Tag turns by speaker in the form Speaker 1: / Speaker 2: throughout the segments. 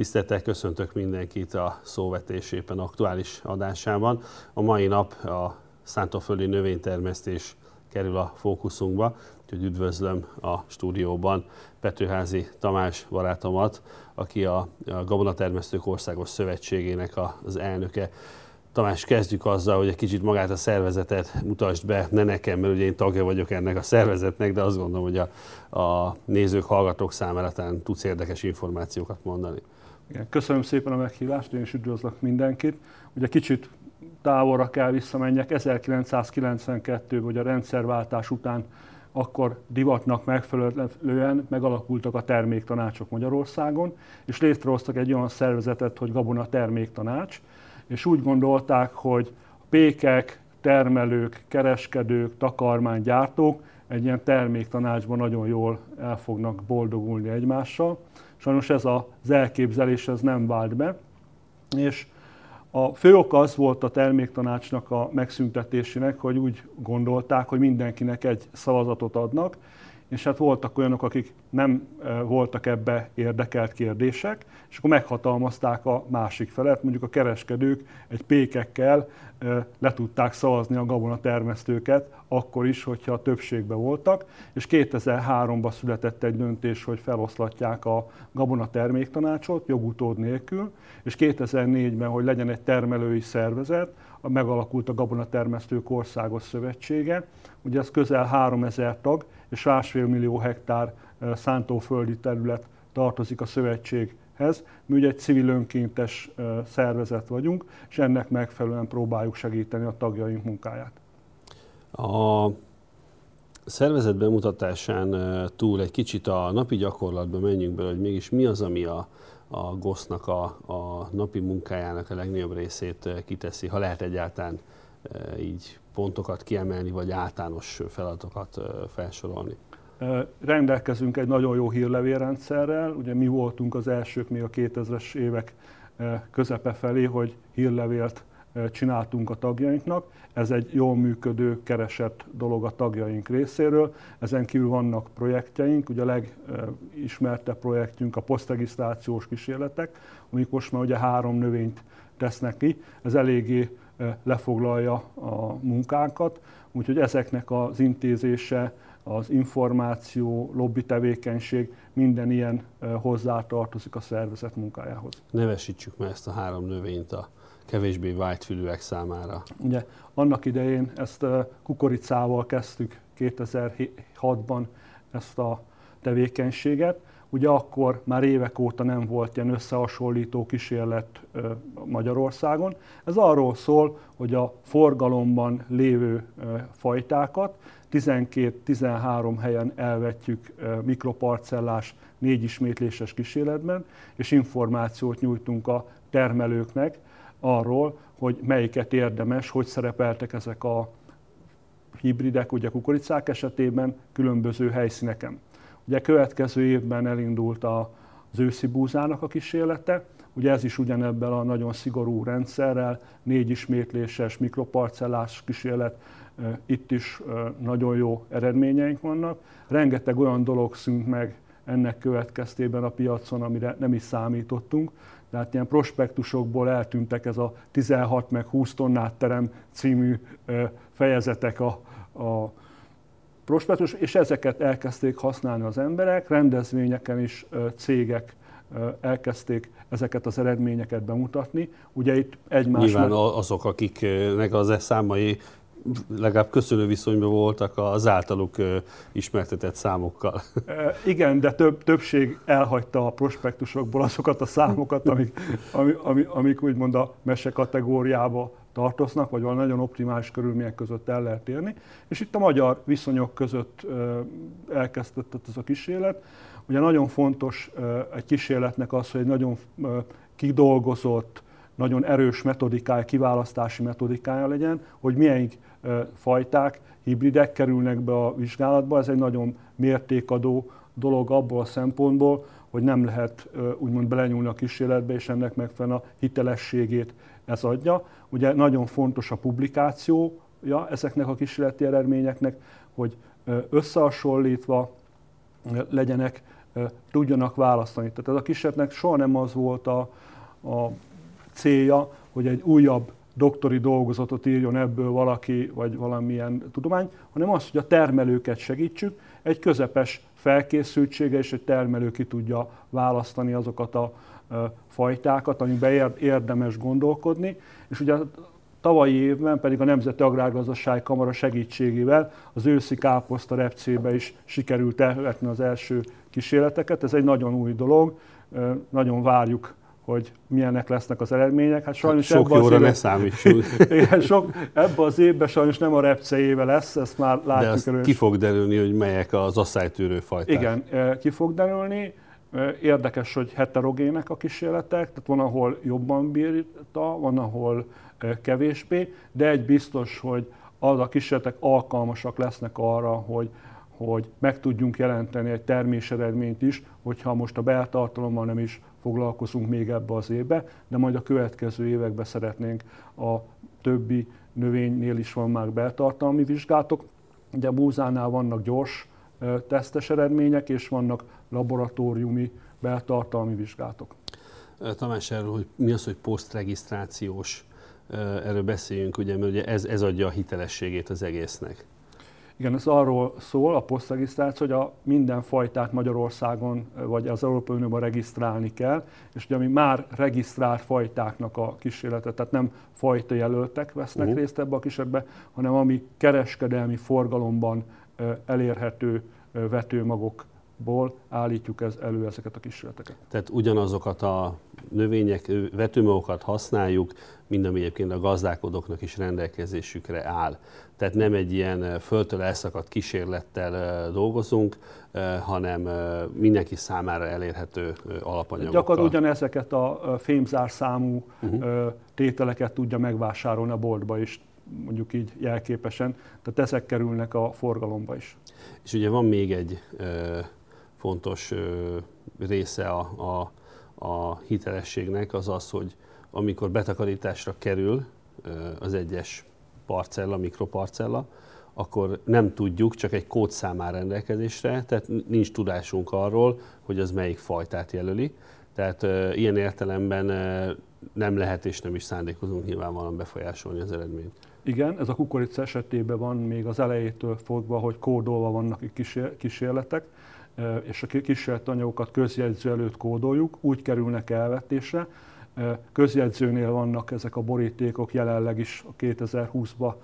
Speaker 1: Tiszteltek, köszöntök mindenkit a szóvetés éppen aktuális adásában. A mai nap a szántóföldi növénytermesztés kerül a fókuszunkba, úgyhogy üdvözlöm a stúdióban Petőházi Tamás barátomat, aki a Gabonatermesztők Országos Szövetségének az elnöke. Tamás, kezdjük azzal, hogy egy kicsit magát a szervezetet mutasd be, ne nekem, mert ugye én tagja vagyok ennek a szervezetnek, de azt gondolom, hogy a, a nézők, hallgatók számára talán tudsz érdekes információkat mondani.
Speaker 2: Igen, köszönöm szépen a meghívást, én is üdvözlök mindenkit. Ugye kicsit távolra kell visszamenjek, 1992 vagy a rendszerváltás után akkor divatnak megfelelően megalakultak a terméktanácsok Magyarországon, és létrehoztak egy olyan szervezetet, hogy Gabona Terméktanács, és úgy gondolták, hogy pékek, termelők, kereskedők, takarmánygyártók egy ilyen terméktanácsban nagyon jól el fognak boldogulni egymással. Sajnos ez az elképzelés ez nem vált be, és a fő ok az volt a terméktanácsnak a megszüntetésének, hogy úgy gondolták, hogy mindenkinek egy szavazatot adnak, és hát voltak olyanok, akik nem voltak ebbe érdekelt kérdések, és akkor meghatalmazták a másik felet, mondjuk a kereskedők egy pékekkel le tudták szavazni a gabonatermesztőket, akkor is, hogyha a többségben voltak, és 2003-ban született egy döntés, hogy feloszlatják a gabona terméktanácsot jogutód nélkül, és 2004-ben, hogy legyen egy termelői szervezet, megalakult a Gabonatermesztők Országos Szövetsége, ugye ez közel 3000 tag, és másfél millió hektár szántóföldi terület tartozik a szövetséghez. Mi ugye egy civil önkéntes szervezet vagyunk, és ennek megfelelően próbáljuk segíteni a tagjaink munkáját.
Speaker 1: A szervezet bemutatásán túl egy kicsit a napi gyakorlatba menjünk bele, hogy mégis mi az, ami a, a GOSZ-nak a, a napi munkájának a legnagyobb részét kiteszi, ha lehet egyáltalán így pontokat kiemelni, vagy általános feladatokat felsorolni?
Speaker 2: Rendelkezünk egy nagyon jó hírlevélrendszerrel, ugye mi voltunk az elsők még a 2000-es évek közepe felé, hogy hírlevélt csináltunk a tagjainknak. Ez egy jól működő, keresett dolog a tagjaink részéről. Ezen kívül vannak projektjeink, ugye a legismertebb projektünk a posztregisztrációs kísérletek, amik most már ugye három növényt tesznek ki. Ez eléggé lefoglalja a munkánkat, úgyhogy ezeknek az intézése, az információ, lobby tevékenység, minden ilyen hozzátartozik a szervezet munkájához.
Speaker 1: Nevesítsük meg ezt a három növényt a kevésbé vágyfülűek számára.
Speaker 2: Ugye annak idején ezt kukoricával kezdtük 2006-ban ezt a tevékenységet, Ugye akkor már évek óta nem volt ilyen összehasonlító kísérlet Magyarországon. Ez arról szól, hogy a forgalomban lévő fajtákat 12-13 helyen elvetjük mikroparcellás négy ismétléses kísérletben, és információt nyújtunk a termelőknek arról, hogy melyiket érdemes, hogy szerepeltek ezek a hibridek, ugye kukoricák esetében különböző helyszíneken. Ugye következő évben elindult az őszi búzának a kísérlete, ugye ez is ugyanebben a nagyon szigorú rendszerrel, négy ismétléses mikroparcellás kísérlet, itt is nagyon jó eredményeink vannak. Rengeteg olyan dolog szűnt meg ennek következtében a piacon, amire nem is számítottunk. Tehát ilyen prospektusokból eltűntek ez a 16 meg 20 tonnát terem című fejezetek a, a prospektus, és ezeket elkezdték használni az emberek, rendezvényeken is cégek elkezdték ezeket az eredményeket bemutatni. Ugye itt egymás...
Speaker 1: Nyilván azok, akiknek az e számai legalább köszönő viszonyban voltak az általuk ismertetett számokkal.
Speaker 2: Igen, de több, többség elhagyta a prospektusokból azokat a számokat, amik, amik, amik, amik úgymond a mese kategóriába tartoznak, vagy valami nagyon optimális körülmények között el lehet érni. És itt a magyar viszonyok között elkezdődött ez a kísérlet. Ugye nagyon fontos egy kísérletnek az, hogy egy nagyon kidolgozott, nagyon erős metodikája, kiválasztási metodikája legyen, hogy milyen fajták, hibridek kerülnek be a vizsgálatba. Ez egy nagyon mértékadó dolog abból a szempontból, hogy nem lehet úgymond belenyúlni a kísérletbe, és ennek megfelelően a hitelességét ez adja. Ugye nagyon fontos a publikációja ezeknek a kísérleti eredményeknek, hogy összehasonlítva legyenek tudjanak választani. Tehát ez a kísérletnek soha nem az volt a, a célja, hogy egy újabb doktori dolgozatot írjon ebből valaki, vagy valamilyen tudomány, hanem az, hogy a termelőket segítsük, egy közepes felkészültsége, és egy termelő ki tudja választani azokat a fajtákat, amiben érdemes gondolkodni. És ugye tavalyi évben pedig a Nemzeti Agrárgazdasági Kamara segítségével az őszi káposzta repcébe is sikerült elvetni az első kísérleteket. Ez egy nagyon új dolog, nagyon várjuk hogy milyenek lesznek az eredmények.
Speaker 1: Hát sajnos sok jóra évben, ne számítsunk.
Speaker 2: igen, sok, ebben az évben sajnos nem a repce éve lesz, ezt már látjuk
Speaker 1: De ki fog derülni, hogy melyek az asszálytűrő fajták.
Speaker 2: Igen, ki fog derülni. Érdekes, hogy heterogének a kísérletek, tehát van, ahol jobban bírta, van, ahol kevésbé, de egy biztos, hogy az a kísérletek alkalmasak lesznek arra, hogy hogy meg tudjunk jelenteni egy terméseredményt is, hogyha most a beltartalommal nem is foglalkozunk még ebbe az évbe, de majd a következő években szeretnénk a többi növénynél is van már beltartalmi vizsgálatok. Ugye a búzánál vannak gyors tesztes eredmények, és vannak laboratóriumi beltartalmi vizsgálatok.
Speaker 1: Tamás, erről, hogy mi az, hogy posztregisztrációs, erről beszéljünk, ugye, mert ugye ez, ez adja a hitelességét az egésznek.
Speaker 2: Igen, ez arról szól, a posztregisztráció, hogy a minden fajtát Magyarországon vagy az Európai Unióban regisztrálni kell, és ugye ami már regisztrált fajtáknak a kísérletet, tehát nem fajta jelöltek vesznek uh-huh. részt ebbe a kísérletbe, hanem ami kereskedelmi forgalomban elérhető vetőmagok ból állítjuk ez elő ezeket a kísérleteket.
Speaker 1: Tehát ugyanazokat a növények, vetőmagokat használjuk, mind ami egyébként a gazdálkodóknak is rendelkezésükre áll. Tehát nem egy ilyen földtől elszakadt kísérlettel dolgozunk, hanem mindenki számára elérhető alapanyagokkal.
Speaker 2: Gyakorlatilag ugyanezeket a fémzárszámú uh-huh. tételeket tudja megvásárolni a boltba is, mondjuk így jelképesen, tehát ezek kerülnek a forgalomba is.
Speaker 1: És ugye van még egy fontos része a, a, a hitelességnek az az, hogy amikor betakarításra kerül az egyes parcella, mikroparcella, akkor nem tudjuk, csak egy kódszám áll rendelkezésre, tehát nincs tudásunk arról, hogy az melyik fajtát jelöli. Tehát e, ilyen értelemben e, nem lehet és nem is szándékozunk nyilvánvalóan befolyásolni az eredményt.
Speaker 2: Igen, ez a kukorica esetében van még az elejétől fogva, hogy kódolva vannak kísérletek, és a kísérletanyagokat közjegyző előtt kódoljuk, úgy kerülnek elvetésre. Közjegyzőnél vannak ezek a borítékok jelenleg is a 2020-ban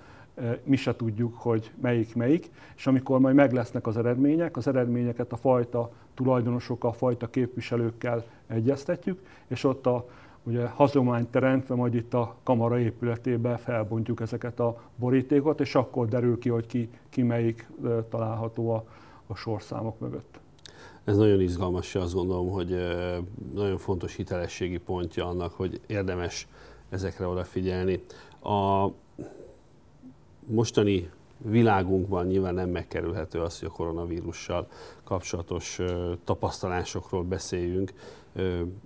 Speaker 2: mi se tudjuk, hogy melyik melyik, és amikor majd meg lesznek az eredmények, az eredményeket a fajta tulajdonosokkal, a fajta képviselőkkel egyeztetjük, és ott a ugye hazományt teremtve, majd itt a kamara épületében felbontjuk ezeket a borítékot, és akkor derül ki, hogy ki, ki melyik található a, a sorszámok mögött.
Speaker 1: Ez nagyon izgalmas, azt gondolom, hogy nagyon fontos hitelességi pontja annak, hogy érdemes ezekre odafigyelni. A mostani világunkban nyilván nem megkerülhető az, hogy a koronavírussal kapcsolatos tapasztalásokról beszéljünk.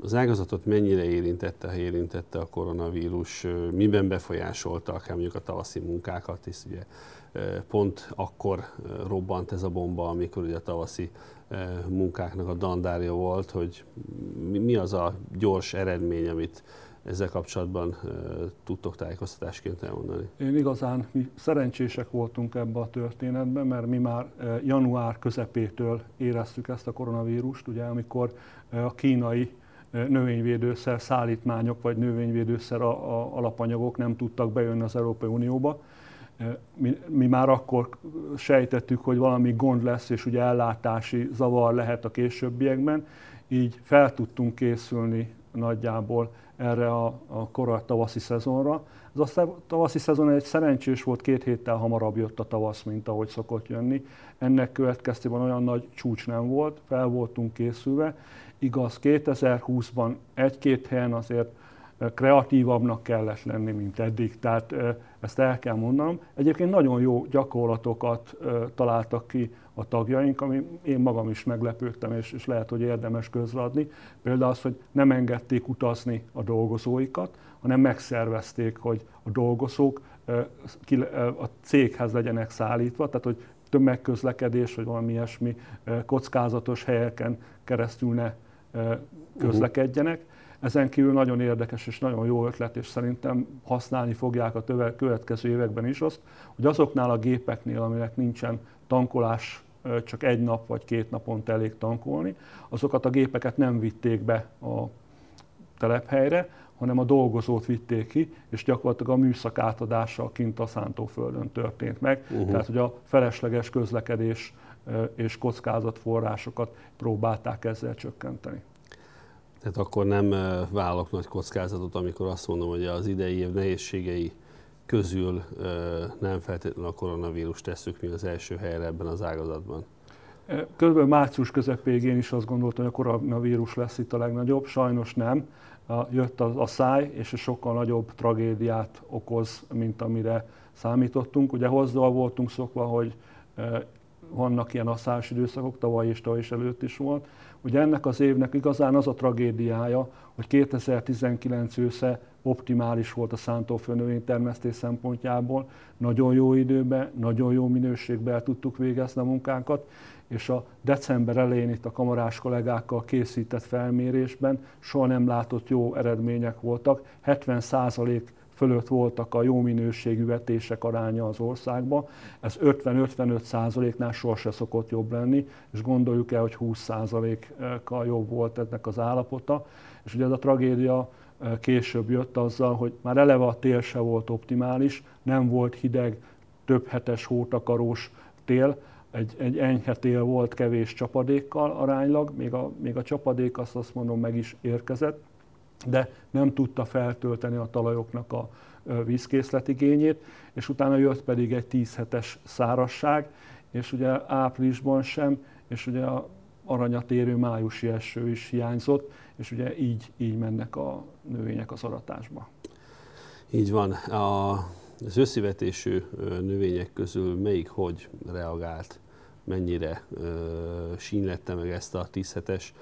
Speaker 1: Az ágazatot mennyire érintette, ha érintette a koronavírus, miben befolyásolta akár mondjuk a tavaszi munkákat, hisz ugye pont akkor robbant ez a bomba, amikor ugye a tavaszi munkáknak a dandárja volt, hogy mi az a gyors eredmény, amit ezzel kapcsolatban tudtok tájékoztatásként elmondani?
Speaker 2: Én igazán mi szerencsések voltunk ebbe a történetben, mert mi már január közepétől éreztük ezt a koronavírust, ugye amikor a kínai növényvédőszer szállítmányok vagy növényvédőszer alapanyagok nem tudtak bejönni az Európai Unióba mi, mi már akkor sejtettük, hogy valami gond lesz, és ugye ellátási zavar lehet a későbbiekben, így fel tudtunk készülni nagyjából erre a, a korai tavaszi szezonra. Ez a tavaszi szezon egy szerencsés volt, két héttel hamarabb jött a tavasz, mint ahogy szokott jönni. Ennek következtében olyan nagy csúcs nem volt, fel voltunk készülve. Igaz, 2020-ban egy-két helyen azért kreatívabbnak kellett lenni, mint eddig, tehát ezt el kell mondanom. Egyébként nagyon jó gyakorlatokat találtak ki a tagjaink, ami én magam is meglepődtem, és, és lehet, hogy érdemes közradni. Például az, hogy nem engedték utazni a dolgozóikat, hanem megszervezték, hogy a dolgozók a céghez legyenek szállítva, tehát hogy tömegközlekedés, vagy valami ilyesmi kockázatos helyeken keresztül ne közlekedjenek. Ezen kívül nagyon érdekes és nagyon jó ötlet, és szerintem használni fogják a töve, következő években is azt, hogy azoknál a gépeknél, aminek nincsen tankolás, csak egy nap vagy két napon elég tankolni, azokat a gépeket nem vitték be a telephelyre, hanem a dolgozót vitték ki, és gyakorlatilag a műszak átadása kint a szántóföldön történt meg. Uh-huh. Tehát, hogy a felesleges közlekedés és kockázatforrásokat próbálták ezzel csökkenteni.
Speaker 1: Tehát akkor nem vállalok nagy kockázatot, amikor azt mondom, hogy az idei év nehézségei közül nem feltétlenül a koronavírus tesszük mi az első helyre ebben az ágazatban.
Speaker 2: Körülbelül március közepéig én is azt gondoltam, hogy a koronavírus lesz itt a legnagyobb, sajnos nem. Jött a, a száj, és sokkal nagyobb tragédiát okoz, mint amire számítottunk. Ugye hozzá voltunk szokva, hogy vannak ilyen asszás időszakok, tavaly és tavaly előtt is volt. Ugye ennek az évnek igazán az a tragédiája, hogy 2019 ősze optimális volt a szántófő termesztés szempontjából, nagyon jó időben, nagyon jó minőségben el tudtuk végezni a munkánkat, és a december elején itt a kamarás kollégákkal készített felmérésben soha nem látott jó eredmények voltak. 70 fölött voltak a jó minőségű vetések aránya az országban. Ez 50-55 százaléknál sose szokott jobb lenni, és gondoljuk el, hogy 20 százalékkal jobb volt ennek az állapota. És ugye ez a tragédia később jött azzal, hogy már eleve a tél se volt optimális, nem volt hideg, több hetes hótakarós tél, egy, egy enyhe tél volt kevés csapadékkal aránylag, még a, még a csapadék azt azt mondom meg is érkezett, de nem tudta feltölteni a talajoknak a vízkészletigényét, és utána jött pedig egy 10 hetes szárasság, és ugye áprilisban sem, és ugye a aranyat érő májusi eső is hiányzott, és ugye így, így mennek a növények az aratásba.
Speaker 1: Így van. A, az összivetésű növények közül melyik hogy reagált, mennyire ö, sínlette meg ezt a 10 hetes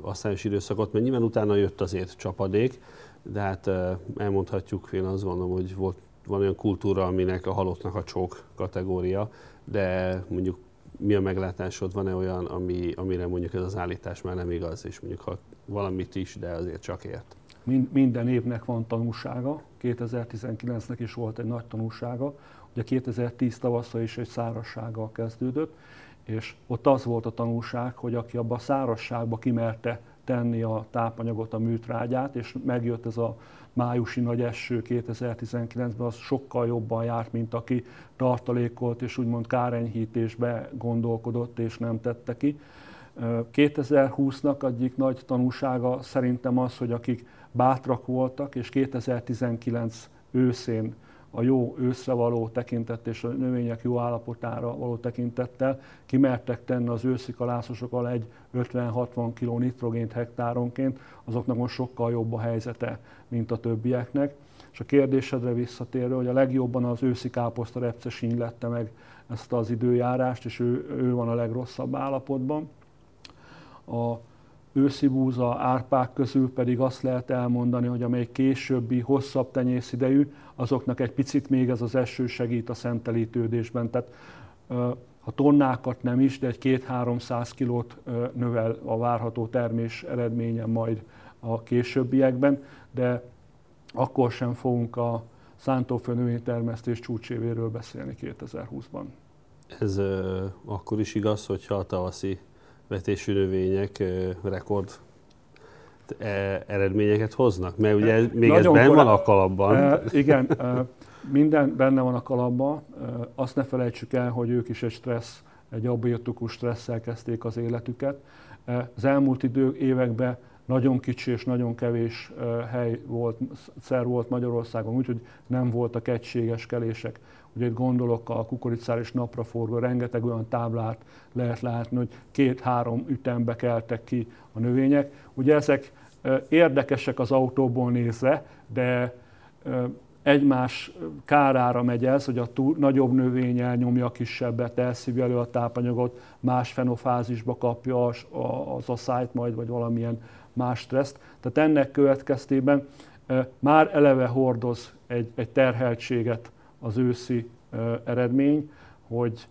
Speaker 1: asszályos időszakot, mert nyilván utána jött azért csapadék, de hát elmondhatjuk, én azt gondolom, hogy volt, van olyan kultúra, aminek a halottnak a csók kategória, de mondjuk mi a meglátásod, van-e olyan, ami, amire mondjuk ez az állítás már nem igaz, és mondjuk ha valamit is, de azért csak ért?
Speaker 2: Minden évnek van tanulsága, 2019-nek is volt egy nagy tanulsága, ugye 2010 tavasszal is egy szárassággal kezdődött, és ott az volt a tanulság, hogy aki abba a szárasságba kimerte tenni a tápanyagot, a műtrágyát, és megjött ez a májusi nagy eső 2019-ben, az sokkal jobban járt, mint aki tartalékolt és úgymond kárenyhítésbe gondolkodott és nem tette ki. 2020-nak egyik nagy tanulsága szerintem az, hogy akik bátrak voltak, és 2019 őszén a jó őszre való tekintet és a növények jó állapotára való tekintettel kimertek tenni az őszi kalászosokkal egy 50-60 kg nitrogént hektáronként, azoknak most sokkal jobb a helyzete, mint a többieknek. És a kérdésedre visszatérve, hogy a legjobban az őszi káposzta repce lette meg ezt az időjárást, és ő, ő van a legrosszabb állapotban. A őszi búza, árpák közül pedig azt lehet elmondani, hogy amelyik későbbi, hosszabb tenyészidejű, azoknak egy picit még ez az eső segít a szentelítődésben. Tehát a tonnákat nem is, de egy két-háromszáz kilót növel a várható termés eredménye majd a későbbiekben, de akkor sem fogunk a szántófő termesztés csúcsévéről beszélni 2020-ban.
Speaker 1: Ez akkor is igaz, hogyha a tavaszi vetésű növények rekord eredményeket hoznak? Mert ugye még Nagyon ez benne van a kalapban. E,
Speaker 2: igen, e, minden benne van a kalapban. E, azt ne felejtsük el, hogy ők is egy stressz, egy abiotikus stresszel kezdték az életüket. E, az elmúlt idő, években nagyon kicsi és nagyon kevés hely volt, szer volt Magyarországon, úgyhogy nem voltak egységes kelések. Ugye itt gondolok a kukoricára és napraforgó, rengeteg olyan táblát lehet látni, hogy két-három ütembe keltek ki a növények. Ugye ezek érdekesek az autóból nézve, de egymás kárára megy ez, hogy a túl, nagyobb növény elnyomja a kisebbet, elszívja elő a tápanyagot, más fenofázisba kapja az, az asszályt majd, vagy valamilyen más stresszt. Tehát ennek következtében már eleve hordoz egy, egy terheltséget az őszi eredmény, hogy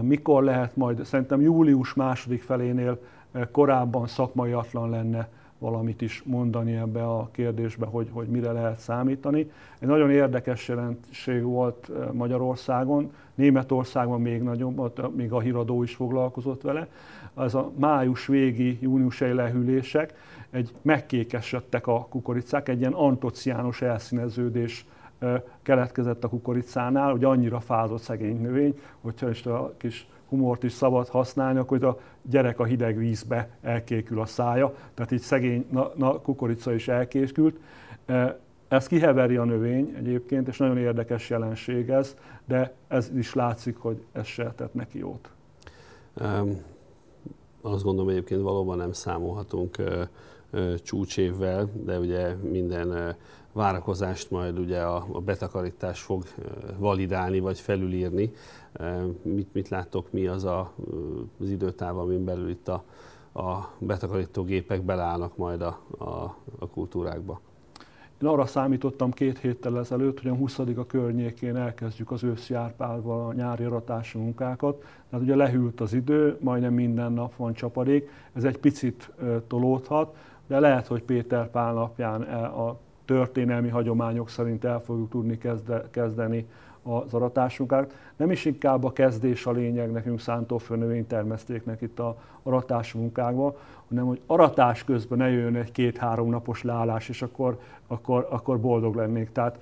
Speaker 2: Mikor lehet majd, szerintem július második felénél korábban szakmaiatlan lenne valamit is mondani ebbe a kérdésbe, hogy, hogy mire lehet számítani. Egy nagyon érdekes jelenség volt Magyarországon, Németországban még nagyobb, még a híradó is foglalkozott vele. Az a május végi, júniusi lehűlések, egy megkékesedtek a kukoricák, egy ilyen antociános elszíneződés keletkezett a kukoricánál, hogy annyira fázott szegény növény, hogyha is a kis humort is szabad használni, akkor a gyerek a hideg vízbe elkékül a szája, tehát így szegény na, na, kukorica is elkékült. Ez kiheveri a növény egyébként, és nagyon érdekes jelenség ez, de ez is látszik, hogy ez se tett neki jót.
Speaker 1: Um, azt gondolom egyébként valóban nem számolhatunk uh, uh, csúcsévvel, de ugye minden uh, várakozást majd ugye a, a betakarítás fog validálni vagy felülírni. Mit, mit láttok, mi az a, az időtáv, amin belül itt a, a betakarító gépek beleállnak majd a, a, a kultúrákba?
Speaker 2: Én arra számítottam két héttel ezelőtt, hogy a 20 a környékén elkezdjük az őszi árpálval a nyári ratási munkákat. Tehát ugye lehűlt az idő, majdnem minden nap van csapadék, ez egy picit tolódhat, de lehet, hogy Péter Pál napján e, a történelmi hagyományok szerint el fogjuk tudni kezde, kezdeni az aratásunkat. Nem is inkább a kezdés a lényeg nekünk szántófő növénytermesztéknek itt a aratás munkákban, hanem hogy aratás közben ne jön egy két-három napos leállás, és akkor, akkor, akkor boldog lennék. Tehát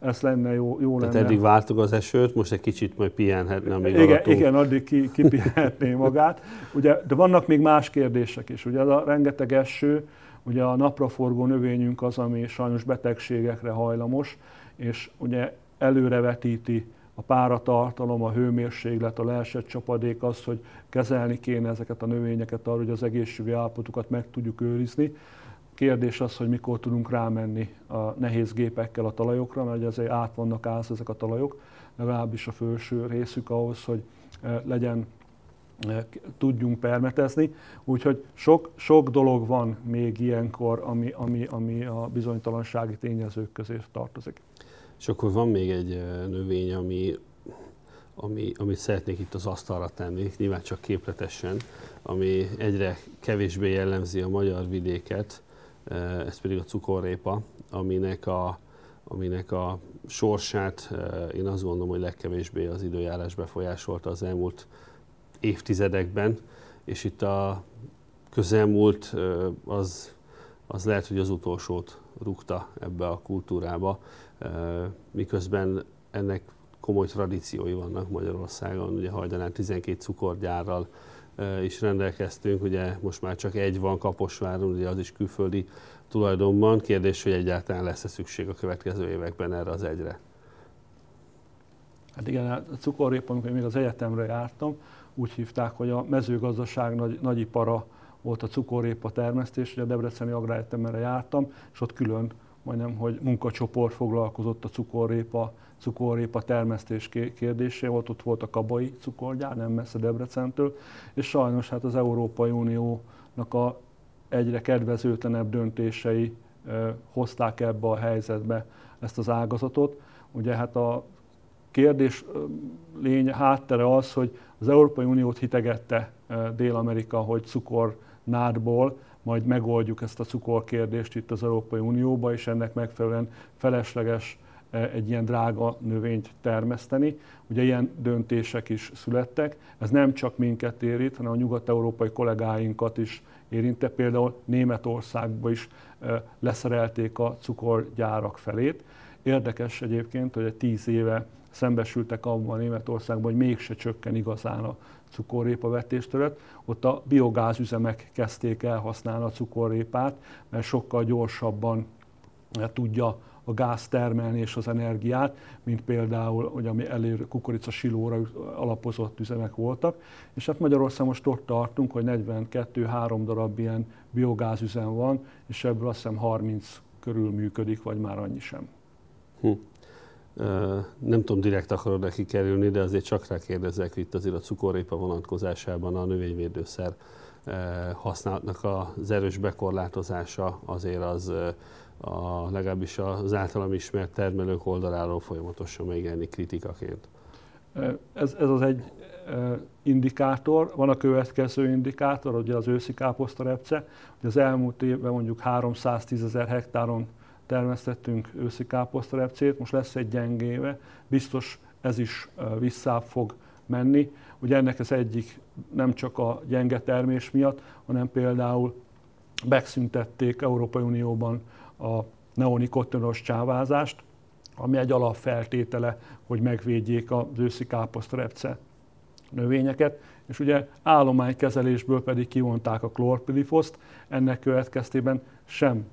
Speaker 2: ez lenne jó, jó
Speaker 1: Tehát
Speaker 2: lenne.
Speaker 1: eddig vártuk az esőt, most egy kicsit majd pihenhetne, amíg
Speaker 2: igen,
Speaker 1: aratunk.
Speaker 2: igen, addig ki, kipihenhetné magát. Ugye, de vannak még más kérdések is. Ugye a rengeteg eső, ugye a napraforgó növényünk az, ami sajnos betegségekre hajlamos, és ugye előrevetíti a páratartalom, a hőmérséklet, a leesett csapadék az, hogy kezelni kéne ezeket a növényeket arra, hogy az egészségi állapotukat meg tudjuk őrizni. Kérdés az, hogy mikor tudunk rámenni a nehéz gépekkel a talajokra, mert azért át vannak állsz ezek a talajok, legalábbis a felső részük ahhoz, hogy eh, legyen tudjunk permetezni. Úgyhogy sok, sok dolog van még ilyenkor, ami, ami, ami a bizonytalansági tényezők közé tartozik.
Speaker 1: És akkor van még egy növény, ami, ami, amit szeretnék itt az asztalra tenni, nyilván csak képletesen, ami egyre kevésbé jellemzi a magyar vidéket, ez pedig a cukorrépa, aminek a, aminek a sorsát én azt gondolom, hogy legkevésbé az időjárás befolyásolta az elmúlt évtizedekben, és itt a közelmúlt az, az lehet, hogy az utolsót rúgta ebbe a kultúrába miközben ennek komoly tradíciói vannak Magyarországon. Ugye hajdanán 12 cukorgyárral is rendelkeztünk, ugye most már csak egy van Kaposváron, ugye az is külföldi tulajdonban. Kérdés, hogy egyáltalán lesz-e szükség a következő években erre az egyre?
Speaker 2: Hát igen, a cukorrépa, amikor még az egyetemre jártam, úgy hívták, hogy a mezőgazdaság nagy, nagyipara volt a cukorrépa termesztés, ugye a Debreceni Agráretemre jártam, és ott külön majdnem, hogy munkacsoport foglalkozott a cukorrépa, cukorrépa termesztés kérdésével, volt, ott volt a Kabai cukorgyár, nem messze Debrecentől, és sajnos hát az Európai Uniónak a egyre kedvezőtlenebb döntései hozták ebbe a helyzetbe ezt az ágazatot. Ugye hát a kérdés lény, háttere az, hogy az Európai Uniót hitegette Dél-Amerika, hogy cukornádból majd megoldjuk ezt a cukorkérdést itt az Európai Unióba, és ennek megfelelően felesleges eh, egy ilyen drága növényt termeszteni. Ugye ilyen döntések is születtek. Ez nem csak minket érint, hanem a nyugat-európai kollégáinkat is érinte. Például Németországba is eh, leszerelték a cukorgyárak felét. Érdekes egyébként, hogy egy tíz éve szembesültek abban Németországban, hogy mégse csökken igazán a cukorrépa vetéstörött, ott a biogázüzemek kezdték el használni a cukorrépát, mert sokkal gyorsabban eh, tudja a gáz termelni és az energiát, mint például, hogy ami elér kukorica silóra alapozott üzemek voltak. És hát Magyarországon most ott tartunk, hogy 42-3 darab ilyen biogázüzem van, és ebből azt hiszem 30 körül működik, vagy már annyi sem. Hm
Speaker 1: nem tudom, direkt akarod neki kerülni, de azért csak rá kérdezek itt azért a cukorrépa vonatkozásában a növényvédőszer használatnak az erős bekorlátozása azért az a, legalábbis az általam ismert termelők oldaláról folyamatosan megjelenik kritikaként.
Speaker 2: Ez, ez az egy indikátor, van a következő indikátor, ugye az őszi káposztarepce, hogy az elmúlt évben mondjuk 310 ezer hektáron termesztettünk őszi káposztarepcét, most lesz egy gyengéve, biztos ez is vissza fog menni. Ugye ennek az egyik nem csak a gyenge termés miatt, hanem például megszüntették Európai Unióban a neonikotinos csávázást, ami egy alapfeltétele, hogy megvédjék az őszi káposztrepce növényeket, és ugye állománykezelésből pedig kivonták a klorpilifoszt, ennek következtében sem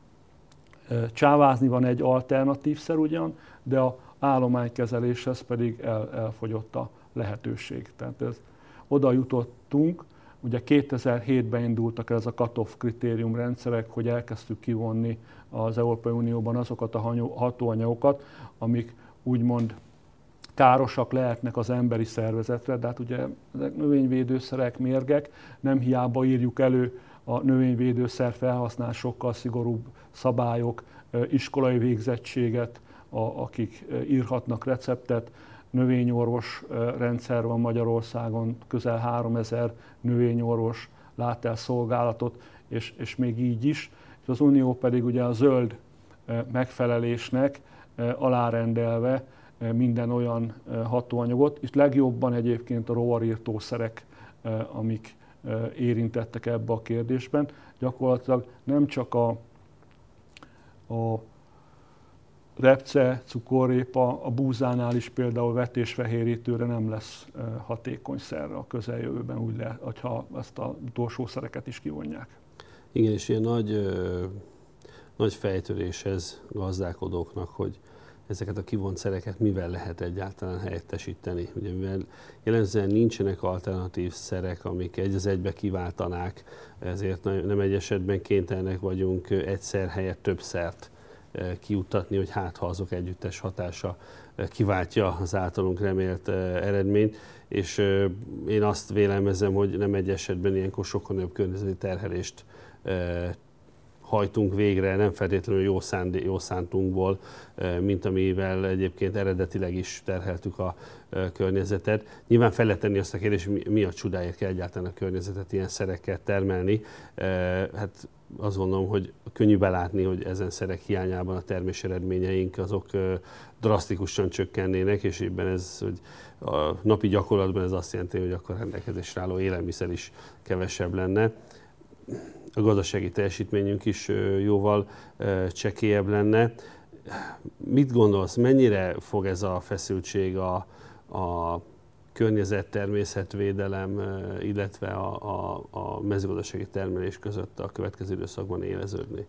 Speaker 2: csávázni van egy alternatív szer ugyan, de a állománykezeléshez pedig el, elfogyott a lehetőség. Tehát ez, oda jutottunk, ugye 2007-ben indultak ez a cut-off kritériumrendszerek, hogy elkezdtük kivonni az Európai Unióban azokat a hatóanyagokat, amik úgymond károsak lehetnek az emberi szervezetre, de hát ugye ezek növényvédőszerek, mérgek, nem hiába írjuk elő a növényvédőszer felhasználásokkal szigorúbb szabályok, iskolai végzettséget, a, akik írhatnak receptet, növényorvos rendszer van Magyarországon, közel 3000 növényorvos lát el szolgálatot, és, és még így is. És az Unió pedig ugye a zöld megfelelésnek alárendelve minden olyan hatóanyagot, és legjobban egyébként a rovarírtószerek, amik érintettek ebbe a kérdésben. Gyakorlatilag nem csak a, a repce, cukorrépa, a búzánál is például vetésfehérítőre nem lesz hatékony szerre a közeljövőben, úgy lehet, ha ezt a utolsó szereket is kivonják.
Speaker 1: Igen, és ilyen nagy, nagy fejtöréshez gazdálkodóknak, hogy ezeket a kivont szereket mivel lehet egyáltalán helyettesíteni. Ugye, mivel jellemzően nincsenek alternatív szerek, amik egy az egybe kiváltanák, ezért nem egy esetben kénytelenek vagyunk egyszer helyett több szert kiuttatni, hogy hát ha azok együttes hatása kiváltja az általunk remélt eredményt, és én azt vélelmezem, hogy nem egy esetben ilyenkor sokkal nagyobb környezeti terhelést hajtunk végre, nem feltétlenül jó, szándé, jó szántunkból, mint amivel egyébként eredetileg is terheltük a környezetet. Nyilván fel lehet tenni azt a kérdést, mi a csodáért kell egyáltalán a környezetet ilyen szerekkel termelni. Hát azt gondolom, hogy könnyű belátni, hogy ezen szerek hiányában a termés eredményeink azok drasztikusan csökkennének, és ebben ez, hogy a napi gyakorlatban ez azt jelenti, hogy akkor rendelkezésre álló élelmiszer is kevesebb lenne. A gazdasági teljesítményünk is jóval csekélyebb lenne. Mit gondolsz, mennyire fog ez a feszültség a, a környezet, természetvédelem, illetve a, a, a mezőgazdasági termelés között a következő időszakban éleződni?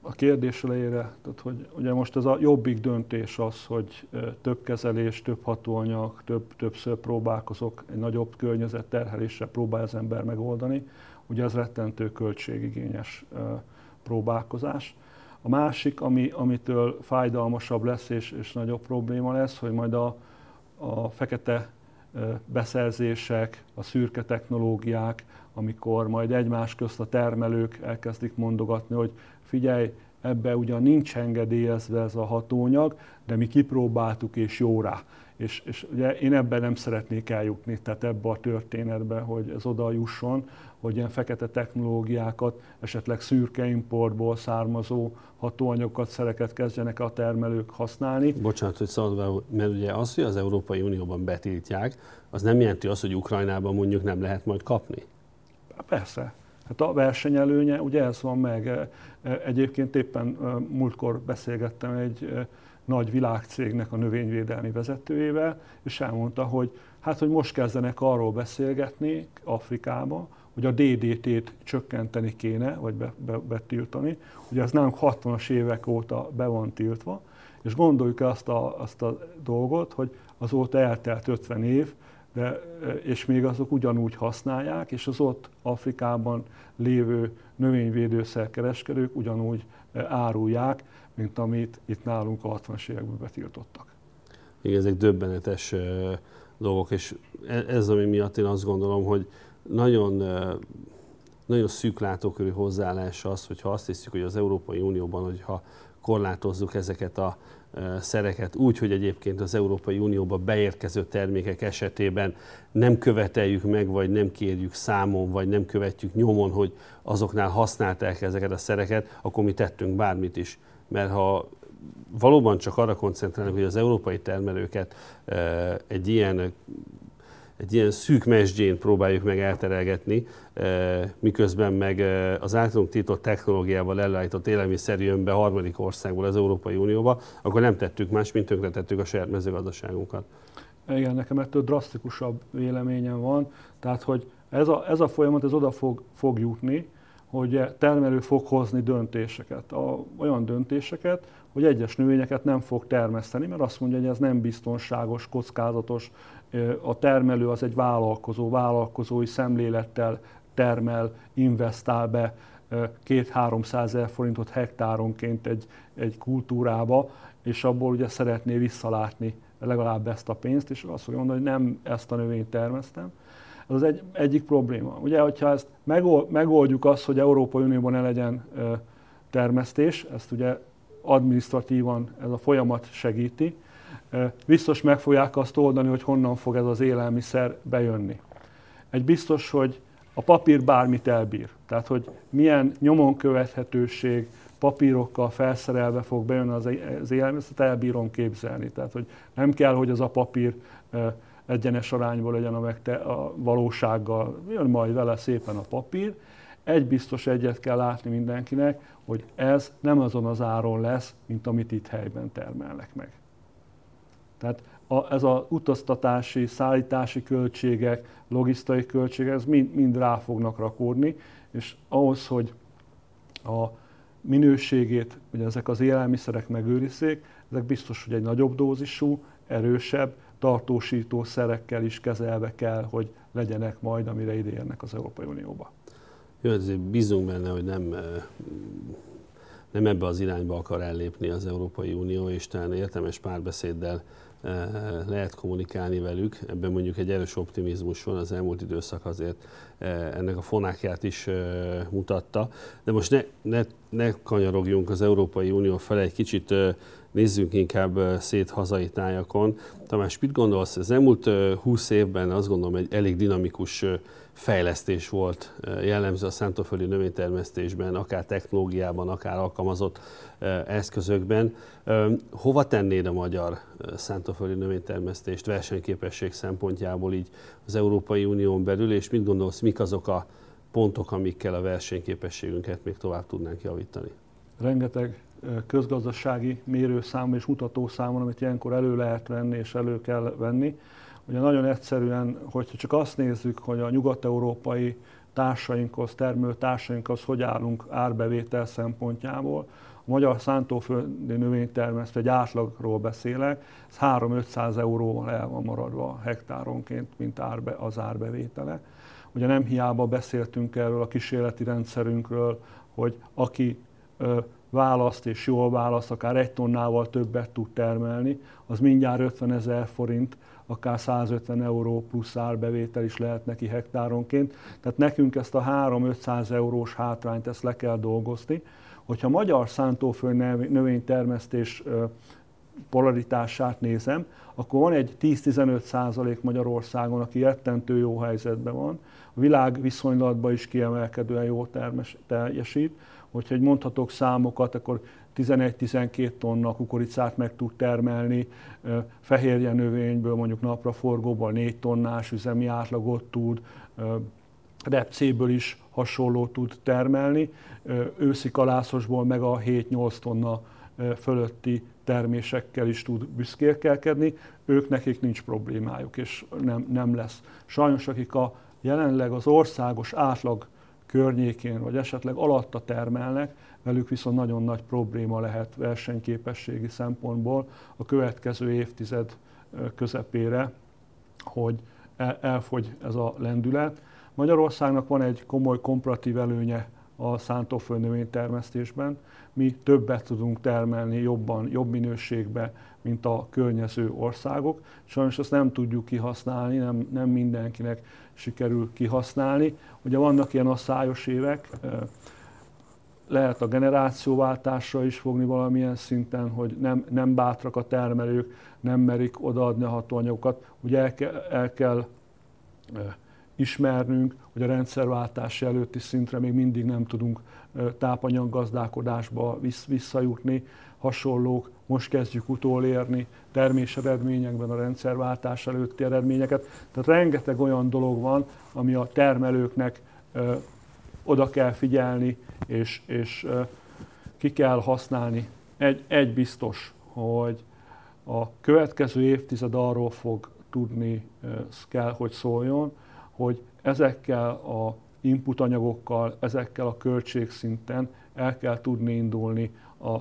Speaker 2: A kérdés elejére, tehát hogy ugye most ez a jobbik döntés az, hogy több kezelés, több hatóanyag, több, többször próbálkozok, egy nagyobb terhelésre próbál az ember megoldani. Ugye ez rettentő költségigényes próbálkozás. A másik, ami, amitől fájdalmasabb lesz és, és nagyobb probléma lesz, hogy majd a, a fekete beszerzések, a szürke technológiák, amikor majd egymás közt a termelők elkezdik mondogatni, hogy figyelj, ebbe ugyan nincs engedélyezve ez a hatóanyag, de mi kipróbáltuk és jó rá. És, és ugye én ebben nem szeretnék eljutni, tehát ebbe a történetbe, hogy ez oda jusson, hogy ilyen fekete technológiákat, esetleg szürke importból származó hatóanyagokat, szereket kezdjenek a termelők használni.
Speaker 1: Bocsánat, hogy szabad, mert ugye az, hogy az Európai Unióban betiltják, az nem jelenti azt, hogy Ukrajnában mondjuk nem lehet majd kapni?
Speaker 2: Persze. Hát a versenyelőnye, ugye ez van meg. Egyébként éppen múltkor beszélgettem egy nagy világcégnek a növényvédelmi vezetőjével, és elmondta, hogy hát, hogy most kezdenek arról beszélgetni Afrikába, hogy a DDT-t csökkenteni kéne, vagy be, be, betiltani. Ugye ez nálunk 60-as évek óta be van tiltva, és gondoljuk azt a, azt a dolgot, hogy azóta eltelt 50 év, de, és még azok ugyanúgy használják, és az ott Afrikában lévő növényvédőszerkereskedők ugyanúgy árulják, mint amit itt nálunk a 60-as években betiltottak.
Speaker 1: Igen, ezek döbbenetes dolgok, és e, ez ami miatt én azt gondolom, hogy nagyon, nagyon szűk látókörű hozzáállás az, hogyha azt hiszük, hogy az Európai Unióban, hogyha korlátozzuk ezeket a szereket úgy, hogy egyébként az Európai Unióba beérkező termékek esetében nem követeljük meg, vagy nem kérjük számon, vagy nem követjük nyomon, hogy azoknál használták ezeket a szereket, akkor mi tettünk bármit is. Mert ha valóban csak arra koncentrálunk, hogy az európai termelőket egy ilyen egy ilyen szűk mesdjén próbáljuk meg elterelgetni, miközben meg az általunk tiltott technológiával ellállított élelmiszer jön be harmadik országból az Európai Unióba, akkor nem tettük más, mint tönkretettük a saját mezőgazdaságunkat.
Speaker 2: Igen, nekem ettől drasztikusabb véleményem van, tehát hogy ez a, ez a folyamat ez oda fog, fog jutni, hogy termelő fog hozni döntéseket, a, olyan döntéseket, hogy egyes növényeket nem fog termeszteni, mert azt mondja, hogy ez nem biztonságos, kockázatos, a termelő az egy vállalkozó, vállalkozói szemlélettel termel, investál be két-háromszáz ezer forintot hektáronként egy, egy kultúrába, és abból ugye szeretné visszalátni legalább ezt a pénzt, és azt fogja mondani, hogy nem ezt a növényt termesztem. Ez az egy, egyik probléma. Ugye, hogyha ezt megoldjuk azt, hogy Európai Unióban ne legyen termesztés, ezt ugye administratívan ez a folyamat segíti, biztos meg fogják azt oldani, hogy honnan fog ez az élelmiszer bejönni. Egy biztos, hogy a papír bármit elbír. Tehát, hogy milyen nyomon követhetőség, papírokkal felszerelve fog bejönni az, az élelmiszer, elbírom képzelni. Tehát, hogy nem kell, hogy az a papír egyenes arányból legyen a, megte, a valósággal, jön majd vele szépen a papír. Egy biztos egyet kell látni mindenkinek, hogy ez nem azon az áron lesz, mint amit itt helyben termelnek meg. Tehát a, ez az utaztatási, szállítási költségek, logisztikai költségek, ez mind, mind rá fognak rakódni, és ahhoz, hogy a minőségét, hogy ezek az élelmiszerek megőrizzék, ezek biztos, hogy egy nagyobb dózisú, erősebb, tartósító szerekkel is kezelve kell, hogy legyenek majd, amire idejönnek az Európai Unióba.
Speaker 1: Jó, azért bízunk benne, hogy nem nem ebbe az irányba akar ellépni az Európai Unió, és talán értelmes párbeszéddel eh, lehet kommunikálni velük. Ebben mondjuk egy erős optimizmus van, az elmúlt időszak azért ennek a fonákját is mutatta. De most ne, ne, ne kanyarogjunk az Európai Unió fel egy kicsit nézzünk inkább szét hazai tájakon. Tamás, mit gondolsz? Az elmúlt 20 évben azt gondolom egy elég dinamikus fejlesztés volt jellemző a szántóföldi növénytermesztésben, akár technológiában, akár alkalmazott eszközökben. Hova tennéd a magyar szántóföldi növénytermesztést versenyképesség szempontjából így az Európai Unión belül, és mit gondolsz, mik azok a pontok, amikkel a versenyképességünket még tovább tudnánk javítani?
Speaker 2: Rengeteg közgazdasági mérőszám és mutatószámon, amit ilyenkor elő lehet venni és elő kell venni. Ugye nagyon egyszerűen, hogyha csak azt nézzük, hogy a nyugat-európai társainkhoz, termelő társainkhoz hogy állunk árbevétel szempontjából, a magyar szántóföldi növénytermesztő, egy átlagról beszélek, ez 3-500 euróval el van maradva hektáronként, mint árbe, az árbevétele. Ugye nem hiába beszéltünk erről a kísérleti rendszerünkről, hogy aki választ és jól választ, akár egy tonnával többet tud termelni, az mindjárt 50 ezer forint, akár 150 euró plusz árbevétel is lehet neki hektáronként. Tehát nekünk ezt a 3-500 eurós hátrányt ezt le kell dolgozni. Hogyha magyar szántóföld növénytermesztés polaritását nézem, akkor van egy 10-15 százalék Magyarországon, aki rettentő jó helyzetben van, a világ viszonylatban is kiemelkedően jó termes, teljesít. Hogyha mondhatok számokat, akkor 11-12 tonna kukoricát meg tud termelni, fehérje növényből mondjuk napraforgóból 4 tonnás üzemi átlagot tud, repcéből is hasonló tud termelni, őszi kalászosból meg a 7-8 tonna fölötti termésekkel is tud büszkélkelkedni, ők nekik nincs problémájuk, és nem, nem lesz. Sajnos akik a jelenleg az országos átlag környékén, vagy esetleg alatta termelnek, velük viszont nagyon nagy probléma lehet versenyképességi szempontból a következő évtized közepére, hogy elfogy ez a lendület. Magyarországnak van egy komoly komparatív előnye a szántóföld termesztésben. Mi többet tudunk termelni jobban, jobb minőségbe, mint a környező országok. Sajnos ezt nem tudjuk kihasználni, nem, nem mindenkinek sikerül kihasználni. Ugye vannak ilyen asszályos évek, lehet a generációváltásra is fogni valamilyen szinten, hogy nem, nem bátrak a termelők, nem merik odaadni a hatóanyagokat. Ugye el, kell, el kell ismernünk, hogy a rendszerváltás előtti szintre még mindig nem tudunk tápanyaggazdálkodásba visszajutni. Hasonlók, most kezdjük utolérni termés eredményekben a rendszerváltás előtti eredményeket. Tehát rengeteg olyan dolog van, ami a termelőknek oda kell figyelni, és, és ki kell használni. Egy, egy biztos, hogy a következő évtized arról fog tudni, kell, hogy szóljon, hogy ezekkel a input anyagokkal, ezekkel a költségszinten el kell tudni indulni a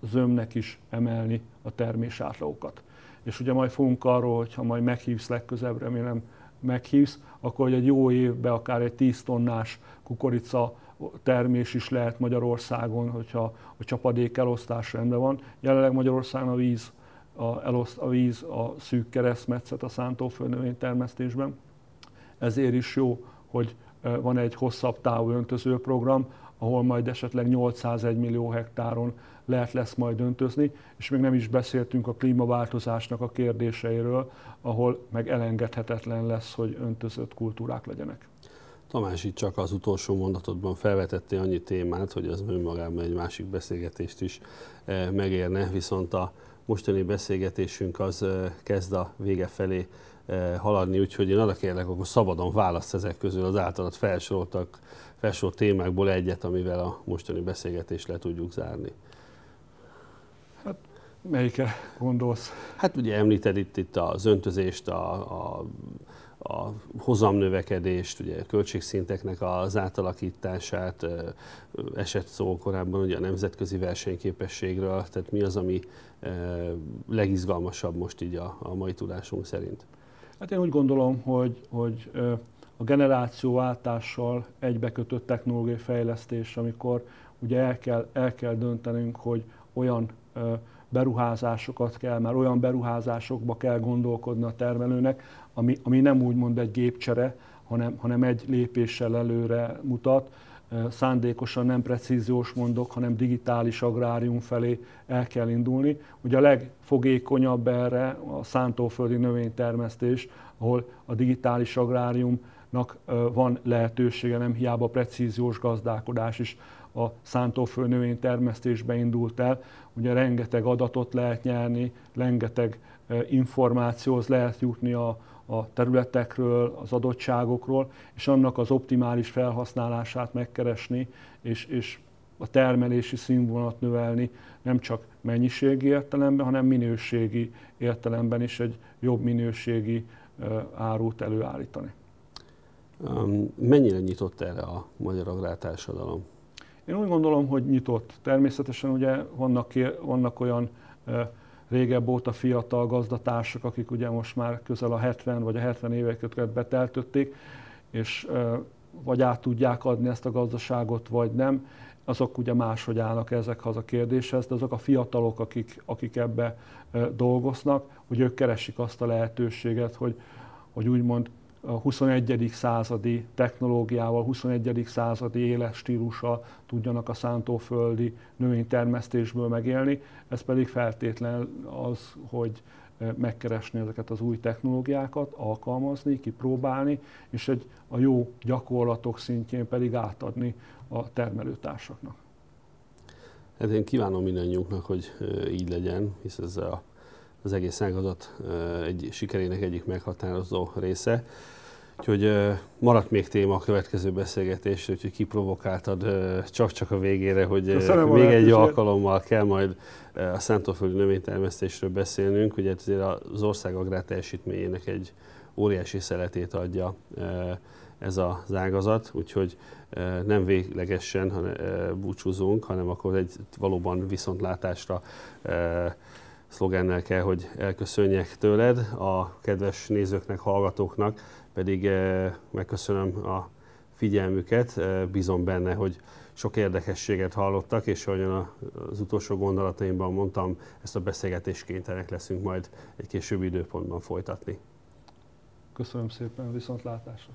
Speaker 2: zömnek is emelni a termés átlagokat. És ugye majd fogunk arról, hogyha majd meghívsz legközebb, remélem meghívsz, akkor hogy egy jó évben akár egy 10 tonnás kukorica termés is lehet Magyarországon, hogyha a csapadék elosztás rendben van. Jelenleg Magyarországon a víz a, eloszt, a víz a szűk keresztmetszet a szántóföld termesztésben. Ezért is jó, hogy van egy hosszabb távú öntözőprogram, ahol majd esetleg 801 millió hektáron lehet lesz majd öntözni, és még nem is beszéltünk a klímaváltozásnak a kérdéseiről, ahol meg elengedhetetlen lesz, hogy öntözött kultúrák legyenek.
Speaker 1: Tamás, itt csak az utolsó mondatodban felvetette annyi témát, hogy az önmagában egy másik beszélgetést is megérne, viszont a mostani beszélgetésünk az kezd a vége felé haladni, úgyhogy én arra kérlek, akkor szabadon választ ezek közül az általad felsoroltak, felsorolt témákból egyet, amivel a mostani beszélgetést le tudjuk zárni.
Speaker 2: Hát melyikre gondolsz?
Speaker 1: Hát ugye említed itt, itt az öntözést, a, a, a hozamnövekedést, ugye a költségszinteknek az átalakítását, esett szó korábban ugye a nemzetközi versenyképességről, tehát mi az, ami legizgalmasabb most így a, a mai tudásunk szerint?
Speaker 2: Hát én úgy gondolom, hogy, hogy a generációváltással egybekötött technológiai fejlesztés, amikor ugye el kell, el kell döntenünk, hogy olyan beruházásokat kell, már olyan beruházásokba kell gondolkodni a termelőnek, ami, ami nem úgymond egy gépcsere, hanem, hanem egy lépéssel előre mutat, szándékosan nem precíziós mondok, hanem digitális agrárium felé el kell indulni. Ugye a legfogékonyabb erre a szántóföldi növénytermesztés, ahol a digitális agráriumnak van lehetősége, nem hiába precíziós gazdálkodás is a szántóföld növénytermesztésbe indult el. Ugye rengeteg adatot lehet nyerni, rengeteg információhoz lehet jutni a, a területekről, az adottságokról, és annak az optimális felhasználását megkeresni, és, és a termelési színvonalat növelni, nem csak mennyiségi értelemben, hanem minőségi értelemben is egy jobb minőségi árut előállítani.
Speaker 1: Mennyire nyitott erre a magyar agrártársadalom?
Speaker 2: Én úgy gondolom, hogy nyitott. Természetesen ugye vannak, vannak olyan régebb óta fiatal gazdatársak, akik ugye most már közel a 70 vagy a 70 éveket beteltötték, és vagy át tudják adni ezt a gazdaságot, vagy nem, azok ugye máshogy állnak ezekhez a kérdéshez, de azok a fiatalok, akik, akik ebbe dolgoznak, hogy ők keresik azt a lehetőséget, hogy, hogy úgymond a 21. századi technológiával, 21. századi életstílussal tudjanak a szántóföldi növénytermesztésből megélni. Ez pedig feltétlen az, hogy e, megkeresni ezeket az új technológiákat, alkalmazni, kipróbálni, és egy, a jó gyakorlatok szintjén pedig átadni a termelőtársaknak.
Speaker 1: Hát én kívánom mindannyiunknak, hogy e, így legyen, hisz ez a az egész ágazat egy sikerének egyik meghatározó része. Úgyhogy maradt még téma a következő beszélgetésre, úgyhogy kiprovokáltad csak-csak a végére, hogy Köszönöm még egy alkalommal kell majd a szántóföldi növénytermesztésről beszélnünk. Ugye azért az ország agrár teljesítményének egy óriási szeletét adja ez az ágazat, úgyhogy nem véglegesen hanem, búcsúzunk, hanem akkor egy valóban viszontlátásra szlogennel kell, hogy elköszönjek tőled, a kedves nézőknek, hallgatóknak pedig eh, megköszönöm a figyelmüket, eh, bízom benne, hogy sok érdekességet hallottak, és ahogyan az utolsó gondolataimban mondtam, ezt a beszélgetést kénytelenek leszünk majd egy későbbi időpontban folytatni.
Speaker 2: Köszönöm szépen, viszontlátásra!